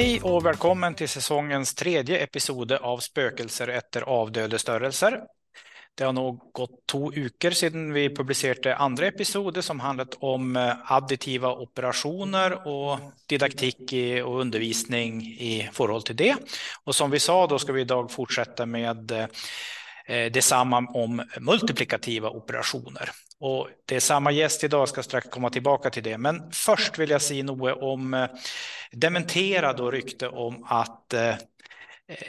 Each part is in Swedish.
Hej och välkommen till säsongens tredje episode av Spökelser efter avdöde störelser. Det har nog gått två veckor sedan vi publicerade andra episoder som handlat om eh, additiva operationer och didaktik och undervisning i förhåll till det. Och som vi sa, då ska vi idag fortsätta med eh, eh, detsamma om multiplikativa operationer. Och det är samma gäst idag, ska strax komma tillbaka till det. Men först vill jag säga något om eh, dementera då rykte om att eh,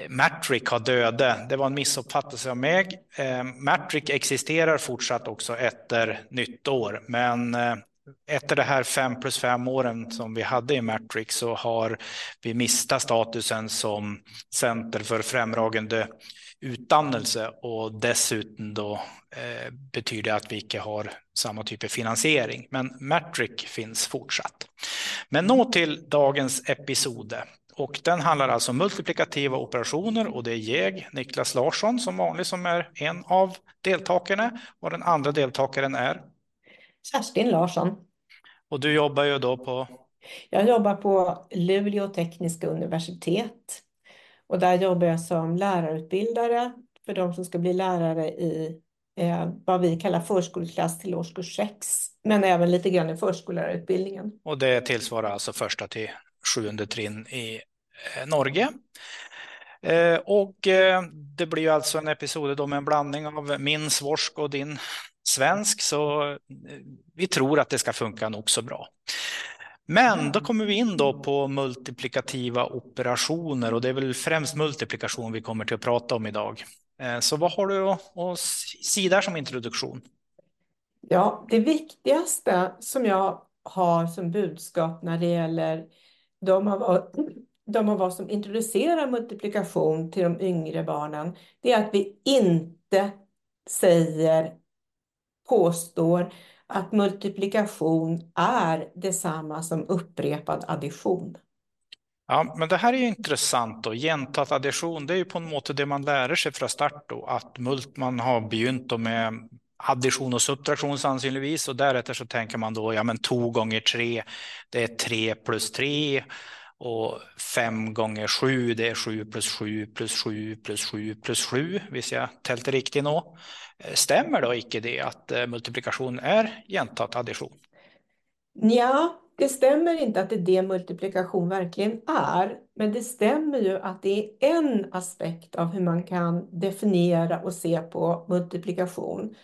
Matrick har döde. Det var en missuppfattelse av mig. Eh, Matrick existerar fortsatt också efter nytt år. men eh, efter det här fem plus fem åren som vi hade i Matrix så har vi mistat statusen som center för främragande utdannelse och dessutom då eh, betyder att vi inte har samma typ av finansiering. Men Matric finns fortsatt. Men nå till dagens episode. Och den handlar alltså om multiplikativa operationer och det är jag, Niklas Larsson, som vanligt som är en av deltagarna och den andra deltagaren är Kerstin Larsson. Och du jobbar ju då på? Jag jobbar på Luleå tekniska universitet och där jobbar jag som lärarutbildare för de som ska bli lärare i eh, vad vi kallar förskoleklass till årskurs 6, men även lite grann i förskollärarutbildningen. Och det tillsvarar alltså första till sjunde trin i eh, Norge. Eh, och eh, det blir ju alltså en episod då med en blandning av min svorsk och din svensk, så eh, vi tror att det ska funka nog så bra. Men då kommer vi in då på multiplikativa operationer och det är väl främst multiplikation vi kommer till att prata om idag. Eh, så vad har du att säga där som introduktion? Ja, det viktigaste som jag har som budskap när det gäller de av, de av oss som introducerar multiplikation till de yngre barnen, det är att vi inte säger, påstår att multiplikation är detsamma som upprepad addition. Ja, men det här är ju intressant då. Gentat addition, det är ju på något sätt det man lär sig från start då, att mult, man har begynt med addition och subtraktion sannolikt och därefter så tänker man då, ja men två gånger tre, det är tre plus tre och 5 gånger 7 det är 7 plus 7 plus 7 plus 7 plus 7, visst jag tälte riktigt nå. Eh, stämmer då icke det att eh, multiplikation är gentat addition? Ja, det stämmer inte att det är det multiplikation verkligen är, men det stämmer ju att det är en aspekt av hur man kan definiera och se på multiplikation.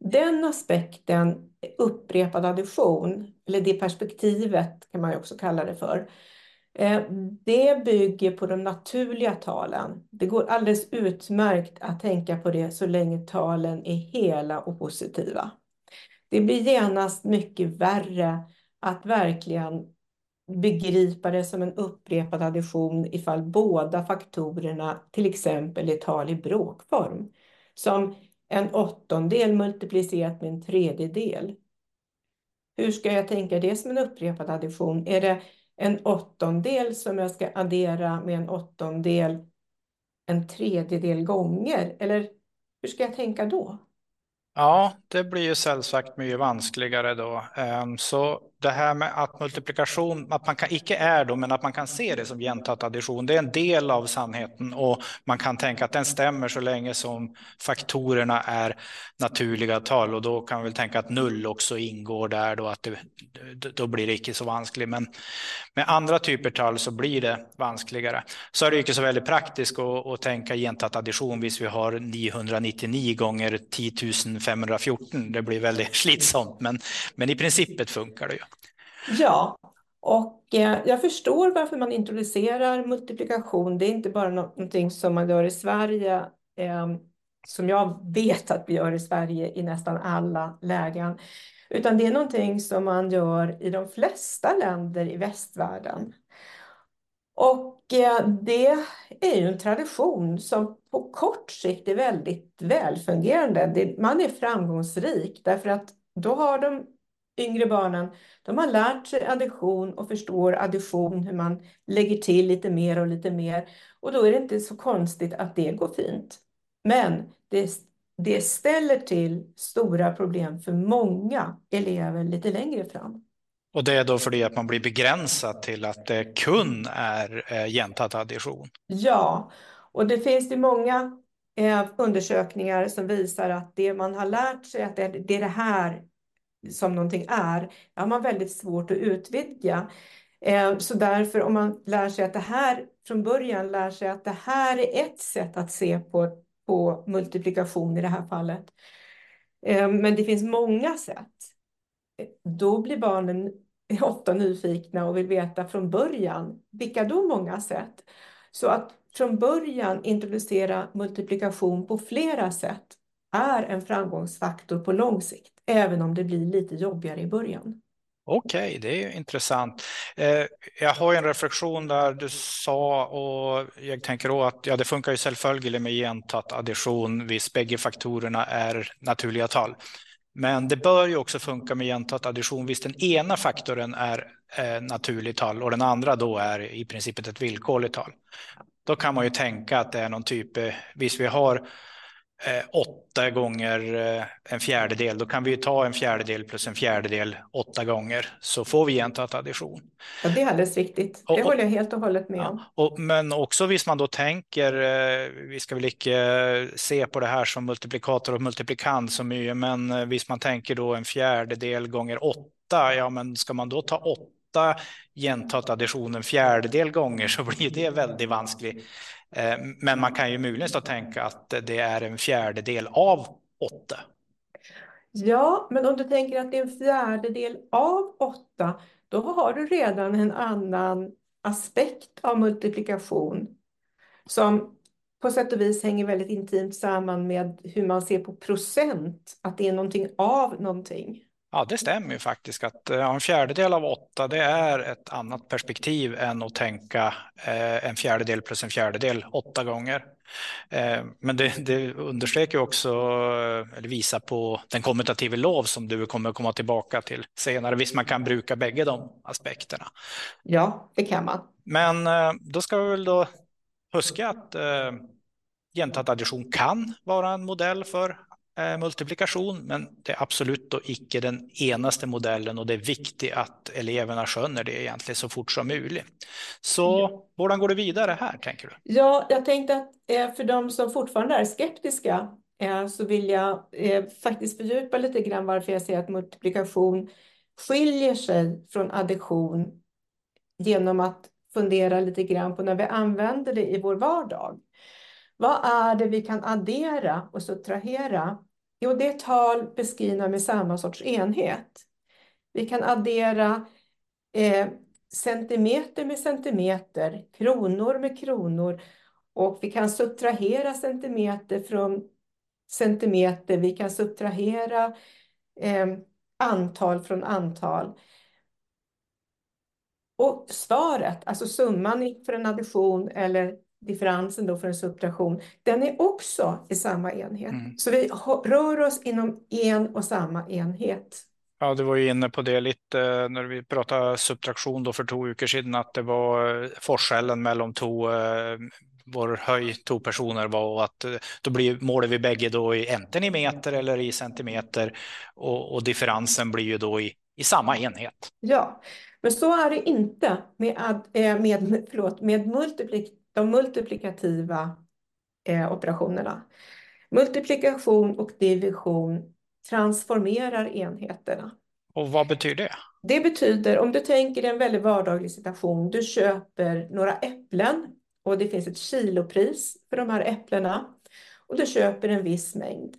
Den aspekten, upprepad addition, eller det perspektivet kan man ju också kalla det för, Eh, det bygger på de naturliga talen. Det går alldeles utmärkt att tänka på det så länge talen är hela och positiva. Det blir genast mycket värre att verkligen begripa det som en upprepad addition ifall båda faktorerna till exempel är tal i bråkform. Som en åttondel multiplicerat med en tredjedel. Hur ska jag tänka det som en upprepad addition? Är det en åttondel som jag ska addera med en åttondel en tredjedel gånger? Eller hur ska jag tänka då? Ja, det blir ju sällsagt mycket vanskligare då. Ehm, så det här med att multiplikation, att man kan, icke är då, men att man kan se det som gentat addition, det är en del av sannheten och man kan tänka att den stämmer så länge som faktorerna är naturliga tal och då kan vi tänka att null också ingår där då, att det, då blir det icke så vanskligt. Men med andra typer tal så blir det vanskligare. Så är det inte så väldigt praktiskt att, att tänka gentat addition, Visst vi har 999 gånger 10 514. Det blir väldigt slitsamt, men, men i principet funkar det ju. Ja, och eh, jag förstår varför man introducerar multiplikation. Det är inte bara någonting som man gör i Sverige, ehm, som jag vet att vi gör i Sverige i nästan alla lägen, utan det är någonting som man gör i de flesta länder i västvärlden. Och eh, det är ju en tradition som på kort sikt är väldigt välfungerande. Man är framgångsrik därför att då har de yngre barnen, de har lärt sig addition och förstår addition, hur man lägger till lite mer och lite mer. Och då är det inte så konstigt att det går fint. Men det, det ställer till stora problem för många elever lite längre fram. Och det är då för det att man blir begränsad till att det kun är eh, jämtat addition? Ja, och det finns ju många eh, undersökningar som visar att det man har lärt sig att det, det är det här som någonting är, har man väldigt svårt att utvidga. Eh, så därför om man lär sig att det här från början lär sig att det här är ett sätt att se på, på multiplikation i det här fallet. Eh, men det finns många sätt. Då blir barnen ofta nyfikna och vill veta från början, vilka då många sätt? Så att från början introducera multiplikation på flera sätt är en framgångsfaktor på lång sikt, även om det blir lite jobbigare i början. Okej, okay, det är intressant. Eh, jag har en reflektion där du sa och jag tänker då att ja, det funkar ju självföljande med gentat addition visst bägge faktorerna är naturliga tal. Men det bör ju också funka med gentat addition visst den ena faktorn är eh, naturligt tal och den andra då är i princip ett villkorligt tal. Då kan man ju tänka att det är någon typ, eh, visst vi har eh, åtta gånger eh, en fjärdedel, då kan vi ta en fjärdedel plus en fjärdedel åtta gånger så får vi gentat addition. Ja, det är alldeles riktigt. Det och, håller jag helt och hållet med om. och, men också visst man då tänker, eh, vi ska väl inte se på det här som multiplikator och multiplikant så mycket, men eh, visst man tänker då en fjärdedel gånger åtta, ja men ska man då ta åtta åtta gentat addition en fjärdedel gånger så blir det väldigt vanskligt. Eh, men man kan ju möjligen tänka att det är en fjärdedel av åtta. Ja, men om du tänker att det är en fjärdedel av åtta, då har du redan en annan aspekt av multiplikation som på sätt och vis hänger väldigt intimt samman med hur man ser på procent, att det är någonting av någonting. Ja, det stämmer ju faktiskt att en fjärdedel av åtta, det är ett annat perspektiv än att tänka eh, en fjärdedel plus en fjärdedel åtta gånger. Eh, men det, det understreker också, eller visar på den kommutativa lov som du kommer komma tillbaka till senare. Visst, man kan bruka bägge de aspekterna. Ja, det kan man. Men eh, då ska vi väl då huska att eh, gentat addition kan vara en modell för Eh, multiplikation, men det är absolut då icke den enaste modellen och det är viktigt att eleverna skönner det egentligen så fort som möjligt. Så mm. hur går det vidare här tänker du? Ja, jag tänkte att eh, för de som fortfarande är skeptiska eh, så vill jag faktiskt fördjupa lite grann varför jag säger att multiplikation skiljer sig från addition genom att fundera lite grann på när vi använder det i vår vardag. Vad är det vi kan addera och subtrahera? Jo, det är tal beskrivna med samma sorts enhet. Vi kan addera eh, centimeter med centimeter, kronor med kronor och vi kan subtrahera centimeter från centimeter. Vi kan subtrahera eh, antal från antal. Och svaret, alltså summan för en addition eller differensen då för en subtraktion, den är också i samma enhet. Mm. Så vi rör oss inom en och samma enhet. Ja, du var ju inne på det lite eh, när vi pratade subtraktion då för två veckor sedan, att det var eh, forskellen mellan två eh, vår höj två personer var att då blir målar vi bägge då i enten i meter eller i centimeter och, och differensen blir ju då i, i samma enhet. Ja, men så är det inte med, med, förlåt, med multiplik de multiplikativa eh, operationerna. Multiplikation och division transformerar enheterna. Och vad betyder det? Det betyder, om du tänker en väldigt vardaglig situation, du köper några äpplen och det finns ett kilopris för de här äpplena och du köper en viss mängd.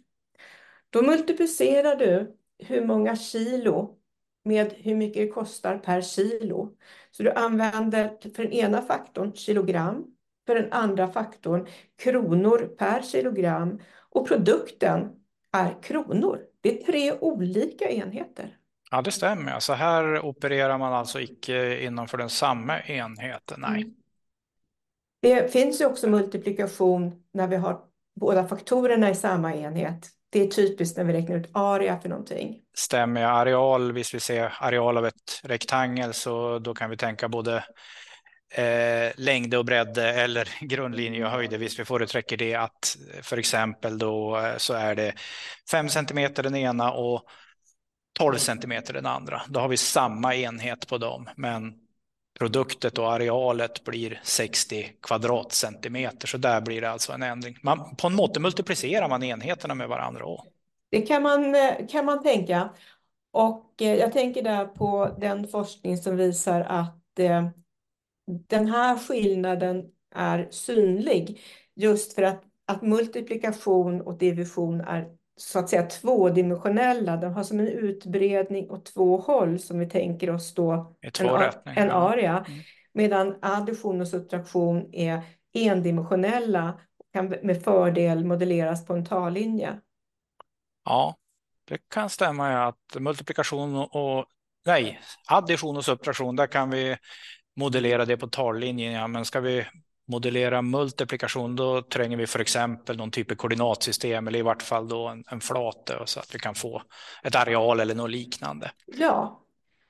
Då multiplicerar du hur många kilo med hur mycket det kostar per kilo. Så du använder för den ena faktorn kilogram för den andra faktorn kronor per kilogram och produkten är kronor. Det är tre olika enheter. Ja, det stämmer. Så alltså här opererar man alltså icke innanför den samma enheten. Nej. Mm. Det finns ju också multiplikation när vi har båda faktorerna i samma enhet. Det är typiskt när vi räknar ut area för någonting. Stämmer. Areal, visst vi ser areal av ett rektangel så då kan vi tänka både eh, längd och bredd eller grundlinje och höjder. Visst, vi får det att för exempel då eh, så är det 5 centimeter den ena och 12 centimeter den andra. Då har vi samma enhet på dem, men produktet och arealet blir 60 kvadratcentimeter, så där blir det alltså en ändring. Man, på en måte multiplicerar man enheterna med varandra. Också. Det kan man, eh, kan man tänka. Och eh, jag tänker där på den forskning som visar att den här skillnaden är synlig just för att, att multiplikation och division är så att säga tvådimensionella. De har som en utbredning åt två håll som vi tänker oss då en, en area. Mm. Medan addition och subtraktion är endimensionella och kan med fördel modelleras på en tallinje. Ja, det kan stämma att multiplikation och nej, addition och subtraktion, där kan vi modellera det på tallinjen. Ja, men ska vi modellera multiplikation, då tränger vi för exempel någon typ av koordinatsystem eller i vart fall då en, en flate så att vi kan få ett areal eller något liknande. Ja,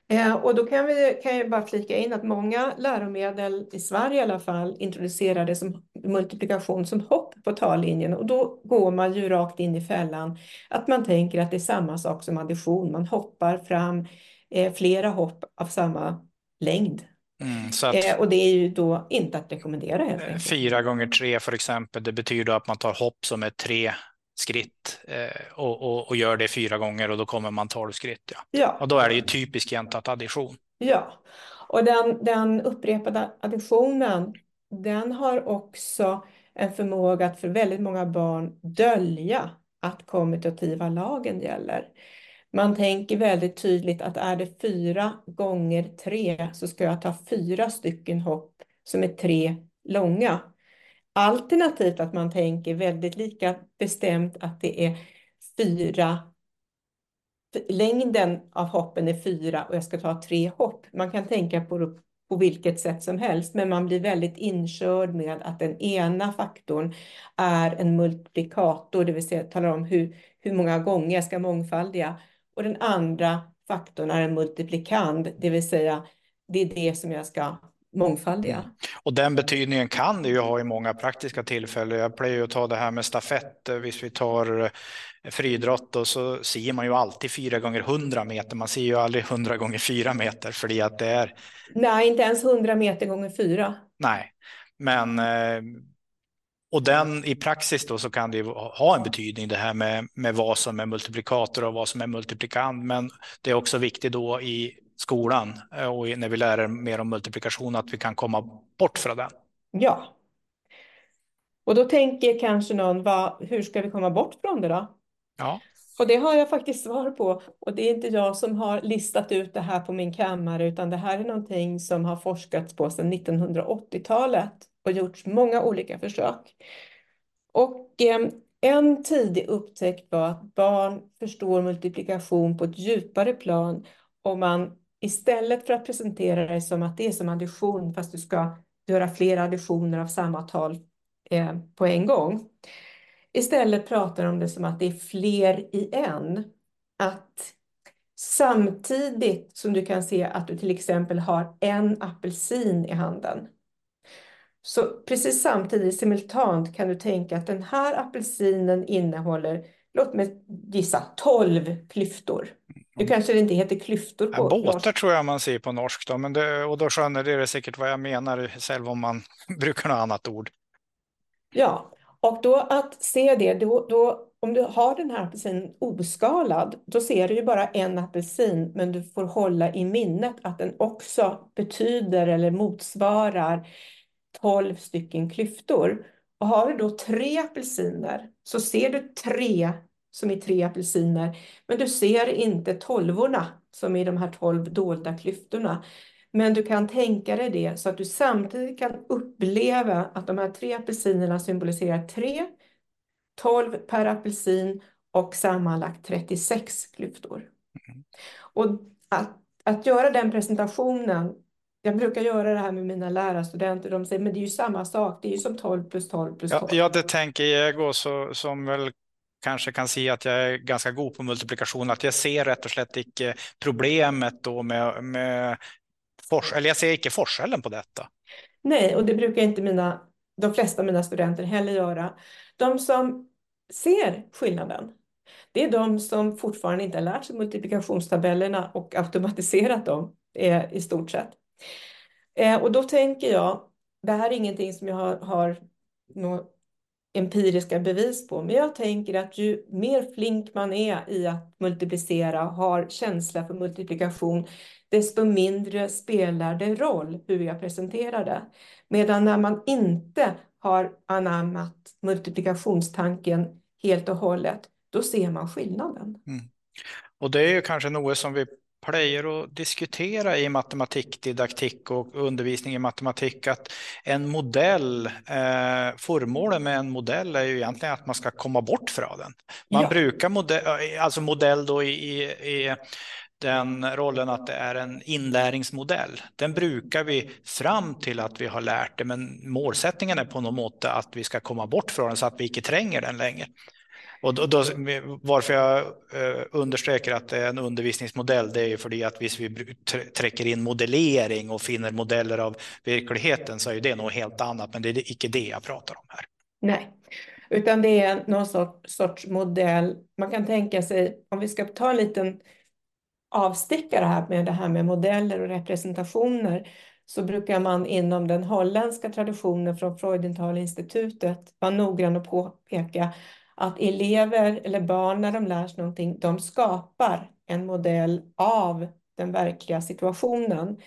eh, och då kan, vi, kan jag bara flika in att många läromedel i Sverige i alla fall introducerade som multiplikation som hopp på tallinjen och då går man ju rakt in i fällan att man tänker att det är samma sak som addition. Man hoppar fram eh, flera hopp av samma längd Mm, eh, och det är ju då inte att rekommendera helt enkelt. Fyra gånger tre för exempel, det betyder att man tar hopp som är tre skritt eh, och, och, och, gör det fyra gånger och då kommer man tolv skritt. Ja. ja. Och då är det ju typisk jämtat addition. Ja, och den, den upprepade additionen, den har också en förmåga att för väldigt många barn dölja att kommutativa lagen gäller. Man tänker väldigt tydligt att är det fyra gånger tre så ska jag ta fyra stycken hopp som är tre långa. Alternativt att man tänker väldigt lika bestämt att det är fyra längden av hoppen är fyra och jag ska ta tre hopp. Man kan tänka på det på vilket sätt som helst, men man blir väldigt inkörd med att den ena faktorn är en multiplikator, det vill säga talar om hur, hur många gånger jag ska mångfaldiga och den andra faktorn är en multiplikand, det vill säga det är det som jag ska mångfaldiga. Mm. Och den betydningen kan det ju ha i många praktiska tillfällen. Jag plöjer att ta det här med stafett. Hvis vi tar eh, friidrott och så ser man ju alltid fyra gånger hundra meter. Man ser ju aldrig hundra gånger fyra meter för att det är. Nej, inte ens hundra meter gånger fyra. Nej, men eh, och den i praxis då så kan det ha en betydning det här med, med vad som är multiplikator och vad som är multiplikand. Men det är också viktigt då i skolan eh, och när vi lär mer om multiplikation att vi kan komma bort från den. Ja. Och då tänker kanske någon, vad, hur ska vi komma bort från det då? Ja. Och det har jag faktiskt svar på. Och det är inte jag som har listat ut det här på min kammare, utan det här är någonting som har forskats på sedan 1980-talet och gjorts många olika försök. Och eh, en tidig upptäckt var att barn förstår multiplikation på ett djupare plan om man istället för att presentera det som att det är som addition fast du ska göra flera additioner av samma tal eh, på en gång. Istället pratar om det som att det är fler i en. Att samtidigt som du kan se att du till exempel har en apelsin i handen så precis samtidigt, simultant, kan du tänka att den här apelsinen innehåller, låt mig gissa, 12 klyftor. Nu mm. kanske det inte heter klyftor på ja, Båtar tror jag man säger på norsk då, men det, och då skönjer det säkert vad jag menar själv om man brukar något annat ord. Ja, och då att se det, då, då, om du har den här apelsinen oskalad, då ser du ju bara en apelsin, men du får hålla i minnet att den också betyder eller motsvarar 12 stycken klyftor. Och har du då tre apelsiner så ser du tre som är tre apelsiner, men du ser inte tolvorna som är de här tolv dolda klyftorna. Men du kan tänka dig det så att du samtidigt kan uppleva att de här tre apelsinerna symboliserar tre, 12 per apelsin och sammanlagt 36 klyftor. Mm. Och att, att göra den presentationen jag brukar göra det här med mina lärarstudenter. De säger, men det är ju samma sak. Det är ju som 12 plus 12 plus 12. Ja, ja det tänker jag också, som väl kanske kan se att jag är ganska god på multiplikation. Att jag ser rätt och slett icke problemet då med, med fors, eller jag ser icke forskellen på detta. Nej, och det brukar inte mina, de flesta av mina studenter heller göra. De som ser skillnaden, Det är de som fortfarande inte har lärt sig multiplikationstabellerna och automatiserat dem eh, i stort sett. Eh, och då tänker jag, det här är ingenting som jag har, har några empiriska bevis på, men jag tänker att ju mer flink man är i att multiplicera, har känsla för multiplikation, desto mindre spelar det roll hur jag presenterar det. Medan när man inte har anammat multiplikationstanken helt och hållet, då ser man skillnaden. Mm. Och det är ju kanske något som vi plejer att diskutera i matematikdidaktik och undervisning i matematik att en modell, eh, formålet med en modell är ju egentligen att man ska komma bort från den. Man ja. brukar modell, alltså modell då i, i, i den rollen att det är en inlärningsmodell. Den brukar vi fram till att vi har lärt det, men målsättningen är på något mått att vi ska komma bort från den så att vi inte tränger den längre. Och då, då, varför jag eh, att det är en undervisningsmodell, det är ju för att visst vi träcker in modellering och finner modeller av verkligheten så är det något helt annat, men det är inte det jag pratar om här. Nej, utan det är någon sorts, sorts modell. Man kan tänka sig, om vi ska ta en liten avstickare här med det här med modeller och representationer, så brukar man inom den holländska traditionen från Freudenthal-institutet vara noggrann och påpeka att elever eller barn när de lär sig någonting, de skapar en modell av den verkliga situationen.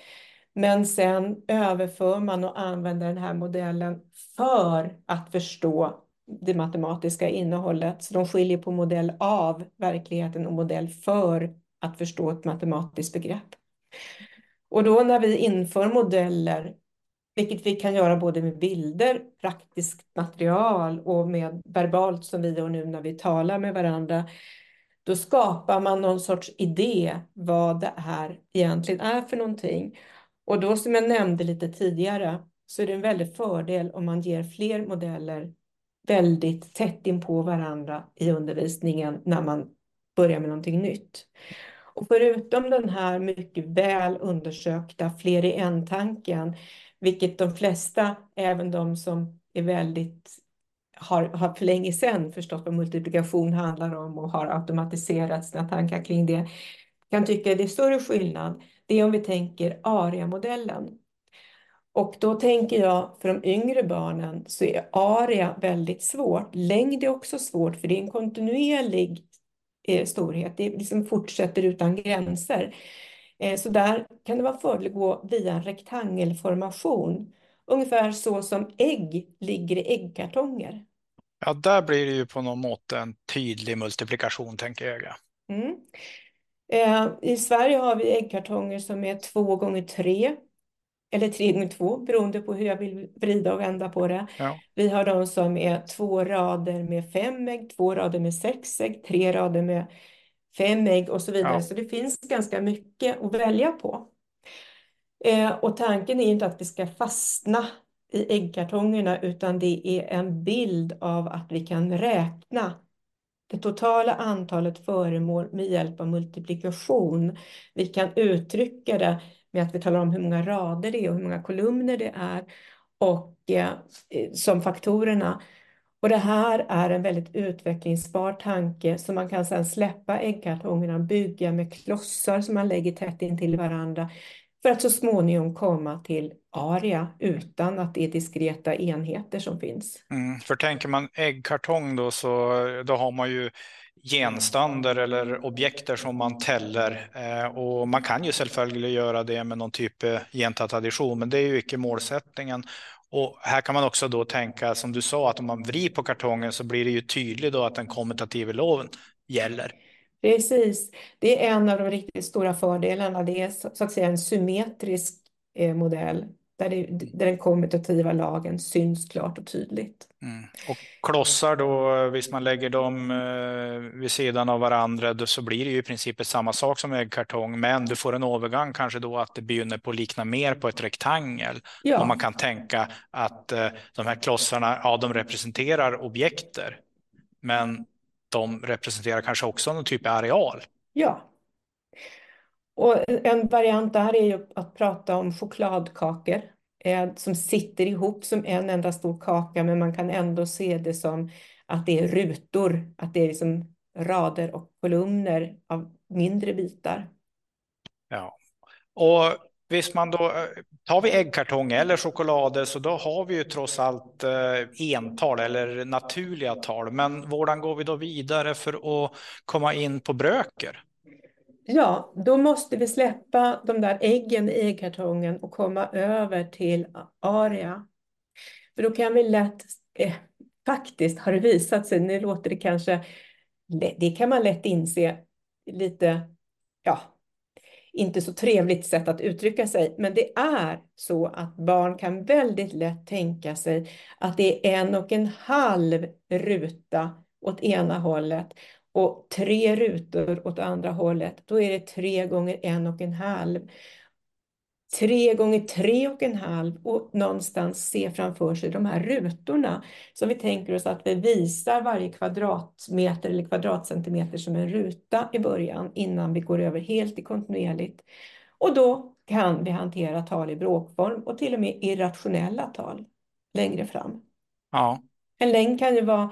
Men sen överför man och använder den här modellen för att förstå det matematiska innehållet. Så de skiljer på modell av verkligheten och modell för att förstå ett matematiskt begrepp. Och då när vi inför modeller vilket vi kan göra både med bilder, praktiskt material och med verbalt som vi gör nu när vi talar med varandra. Då skapar man någon sorts idé vad det här egentligen är för någonting. Och då som jag nämnde lite tidigare så är det en väldig fördel om man ger fler modeller väldigt tätt in på varandra i undervisningen när man börjar med någonting nytt. Och förutom den här mycket väl undersökta fler i en-tanken vilket de flesta, även de som är väldigt har, har för länge sedan förstått vad multiplikation handlar om och har automatiserat sina tankar kring det, kan tycka det är större skillnad. Det är om vi tänker ARIA-modellen. Och då tänker jag för de yngre barnen så är ARIA väldigt svårt. Längd är också svårt för det är en kontinuerlig eh, storhet. Det liksom fortsätter utan gränser. Eh, så där kan det vara fördel att gå via en rektangelformation. Ungefär så som ägg ligger i äggkartonger. Ja, där blir det ju på något mått en tydlig multiplikation, tänker jag. Mm. Eh, I Sverige har vi äggkartonger som är två gånger tre eller tre gånger två, beroende på hur jag vill vrida och vända på det. Ja. Vi har de som är två rader med fem ägg, två rader med sex ägg, tre rader med fem ägg och så vidare. Ja. Så det finns ganska mycket att välja på. Eh, och tanken är inte att vi ska fastna i äggkartongerna utan det är en bild av att vi kan räkna det totala antalet föremål med hjälp av multiplikation. Vi kan uttrycka det med att vi talar om hur många rader det är och hur många kolumner det är och eh, som faktorerna. Och det här är en väldigt utvecklingsbar tanke som man kan sedan släppa äggkartongerna, bygga med klossar som man lägger tätt intill varandra för att så småningom komma till aria utan att det är diskreta enheter som finns. Mm, för tänker man äggkartong då så då har man ju genstander eller objekter som man täller eh, och man kan ju självfallet göra det med någon typ eh, av gentatradition men det är ju icke målsättningen och här kan man också då tänka, som du sa, att om man vrider på kartongen så blir det ju tydligt då att den kommentativa loven gäller. Precis, det är en av de riktigt stora fördelarna. Det är så att säga en symmetrisk eh, modell där, det, där den kommutativa lagen syns klart och tydligt. Mm. Och klossar då, hvis man lägger dem eh, vid sidan av varandra, då så blir det ju i princip samma sak som äggkartong, men du får en övergång kanske då att det begynner på att likna mer på ett rektangel. Ja. Och man kan tänka att eh, de här klossarna, ja, de representerar objekter, men de representerar kanske också någon typ av areal. Ja. Och en variant där är ju att prata om chokladkakor eh, som sitter ihop som en enda stor kaka, men man kan ändå se det som att det är rutor, att det är liksom rader och kolumner av mindre bitar. Ja, och visst man då tar vi äggkartong eller choklader så då har vi ju trots allt eh, ental eller naturliga tal. Men hur går vi då vidare för att komma in på bröker? Ja, då måste vi släppa de där äggen i äggkartongen och komma över till aria. För då kan vi lätt, eh, faktiskt har det visat sig, nu låter det kanske, det kan man lätt inse, lite, ja, inte så trevligt sätt att uttrycka sig, men det är så att barn kan väldigt lätt tänka sig att det är en och en halv ruta åt ena hållet och tre rutor åt andra hållet, då är det tre gånger en och en halv. Tre gånger tre och en halv och någonstans se framför sig de här rutorna som vi tänker oss att vi visar varje kvadratmeter eller kvadratcentimeter som en ruta i början innan vi går över helt i kontinuerligt. Och då kan vi hantera tal i bråkform och till och med irrationella tal längre fram. Ja. En längd kan ju vara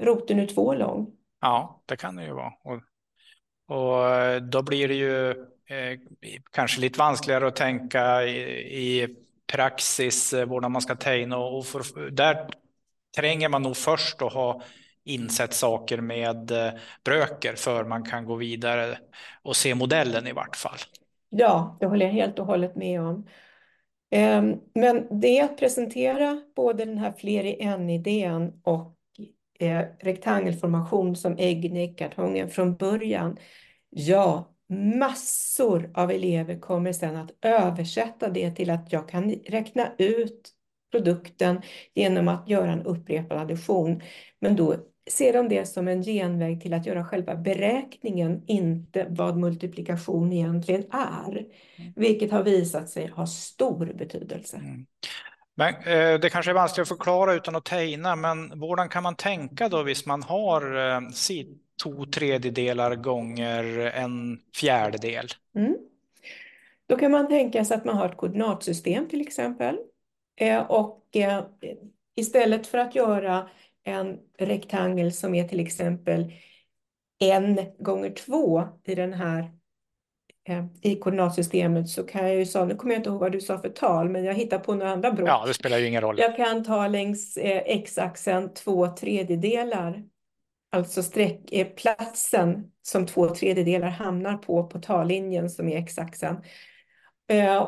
roten ur två lång. Ja, det kan det ju vara. Och, och eh, då blir det ju eh, kanske lite vanskligare att tänka i, i praxis eh, hur man ska ta in och för, där tränger man nog först att ha insett saker med eh, bröker för man kan gå vidare och se modellen i vart fall. Ja, det håller jag helt och hållet med om. Ehm, men det är att presentera både den här fler i en-idén och eh, rektangelformation som äggnäckartången från början. Ja, massor av elever kommer sedan att översätta det till att jag kan räkna ut produkten genom att göra en upprepad addition. Men då ser de det som en genväg till att göra själva beräkningen, inte vad multiplikation egentligen är, mm. vilket har visat sig ha stor betydelse. Mm. Men, eh, det kanske är vanskligt att förklara utan att tegna, men hur kan man tänka då om man har eh, två tredjedelar gånger en fjärdedel? Mm. Då kan man tänka sig att man har ett koordinatsystem till exempel. Eh, och eh, istället för att göra en rektangel som är till exempel en gånger två i den här i koordinatsystemet så kan jag ju säga, nu kommer jag inte ihåg vad du sa för tal, men jag hittar på några andra brott. Ja, det spelar ju ingen roll. Jag kan ta längs eh, x-axeln två tredjedelar, alltså streck, eh, platsen som två tredjedelar hamnar på, på tallinjen som är x-axeln.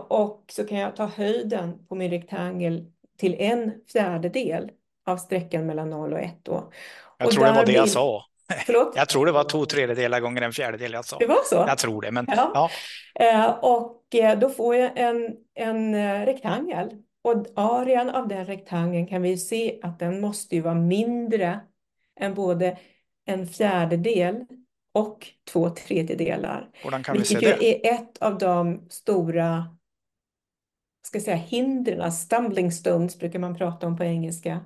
Och så kan jag ta höjden på min rektangel till en fjärdedel av sträckan mellan 0 och 1 då. Jag tror det var det jag sa. Förlåt? Jag tror det var två tredjedelar gånger en fjärdedel jag sa. Det var så? Jag tror det, men ja. ja. Eh, och eh, då får jag en, en eh, rektangel. Och arean av den rektangeln kan vi se att den måste ju vara mindre än både en fjärdedel och två tredjedelar. Kan vi se det? är ett av de stora ska säga, hindren, stumbling stones brukar man prata om på engelska,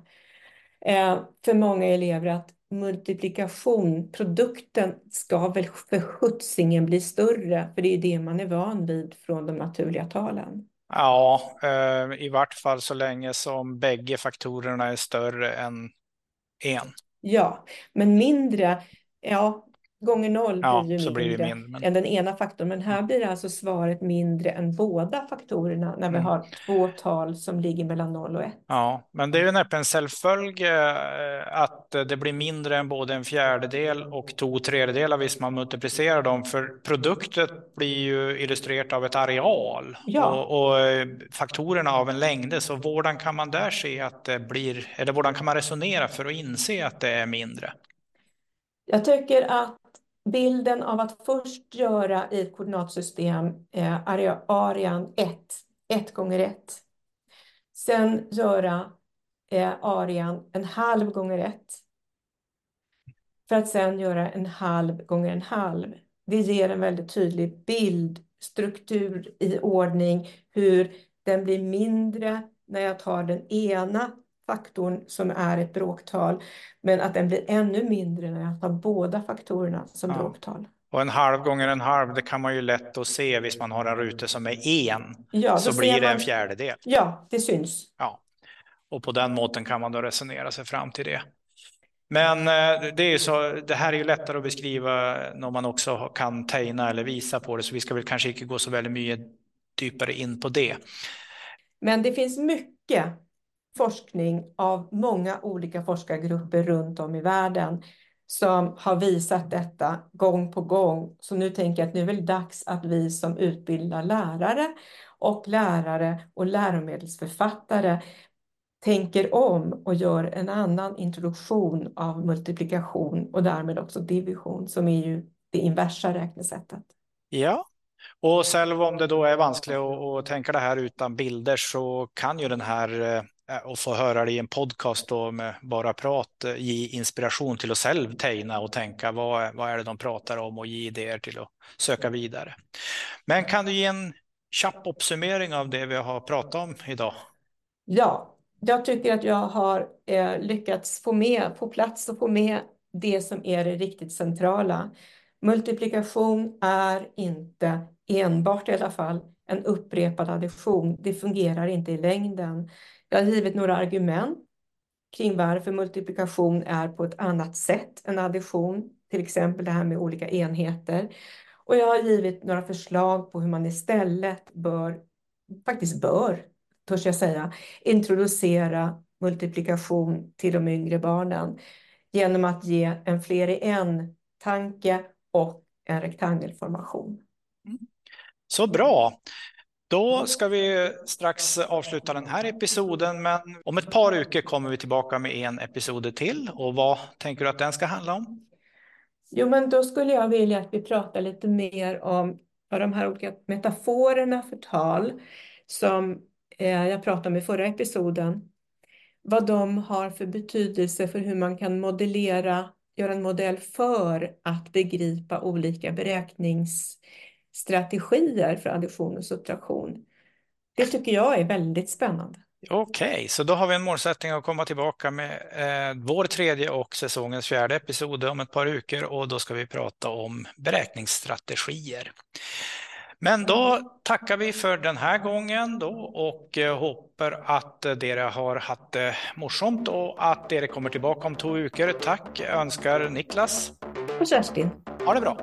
för många elever att multiplikation, produkten ska väl för skjutsingen bli större, för det är det man är van vid från de naturliga talen. Ja, eh, i vart fall så länge som bägge faktorerna är större än en. Ja, men mindre, ja, gånger noll ja, blir ju mindre, mindre men... än den ena faktorn. Men här blir alltså svaret mindre än båda faktorerna när vi mm. har två tal som ligger mellan noll och ett. Ja, men det är ju en självföljd eh, att det blir mindre än både en fjärdedel och två tredjedelar hvis man multiplicerar dem. För produkten blir ju illustrerat av ett areal ja. och, och, eh, faktorerna av en längd. Så vårdan kan man där se att det blir, eller vårdan kan man resonera för att inse att det är mindre? Jag tycker att bilden av att först göra i ett koordinatsystem eh, arean 1, 1 gånger 1. Sen göra eh, arean en halv gånger 1. För att sen göra en halv gånger en halv. Det ger en väldigt tydlig bild, struktur i ordning, hur den blir mindre när jag tar den ena faktorn som är ett bråktal, men att den blir ännu mindre när jag tar båda faktorerna som ja. bråktal. Och en halv gånger en halv, det kan man ju lätt att se om man har en ruta som är en, ja, så blir det en fjärdedel. Ja, det syns. Ja, och på den måten kan man då resonera sig fram till det. Men det är ju så, det här är ju lättare att beskriva när man också kan tegna eller visa på det, så vi ska väl kanske inte gå så väldigt mycket djupare in på det. Men det finns mycket forskning av många olika forskargrupper runt om i världen som har visat detta gång på gång. Så nu tänker jag att nu är det dags att vi som utbildar lärare och lärare och läromedelsförfattare tänker om och gör en annan introduktion av multiplikation och därmed också division som är ju det inversa räknesättet. Ja, och själv om det då är vanskligt att tänka det här utan bilder så kan ju den här eh, och få höra det i en podcast då med bara prat eh, ge inspiration till att själv tegna och tänka vad, vad är det de pratar om och ge idéer till att söka vidare. Men kan du ge en kjapp uppsummering av det vi har pratat om idag? Ja, jag tycker att jag har eh, lyckats få med på plats och få med det som är det riktigt centrala. Multiplikation är inte enbart i alla fall en upprepad addition. Det fungerar inte i längden. Jag har givit några argument kring varför multiplikation är på ett annat sätt än addition, till exempel det här med olika enheter. Och jag har givit några förslag på hur man istället bör, faktiskt bör, törs jag säga, introducera multiplikation till de yngre barnen genom att ge en fler i en-tanke och en rektangelformation. Mm. Så bra. Då ska vi strax avsluta den här episoden, men om ett par veckor kommer vi tillbaka med en episod till. Och vad tänker du att den ska handla om? Jo, men då skulle jag vilja att vi pratar lite mer om de här olika metaforerna för tal som eh, jag pratade om i förra episoden, vad de har för betydelse för hur man kan modellera, göra en modell för att begripa olika beräknings strategier för addition och subtraktion. Det tycker jag är väldigt spännande. Okej, okay, så då har vi en målsättning att komma tillbaka med eh, vår tredje och säsongens fjärde episod om ett par veckor och då ska vi prata om beräkningsstrategier. Men då tackar vi för den här gången då och eh, hoppas att dere har haft det morsomt och att dere kommer tillbaka om två veckor. Tack önskar Niklas. Och Kerstin. Ha det bra.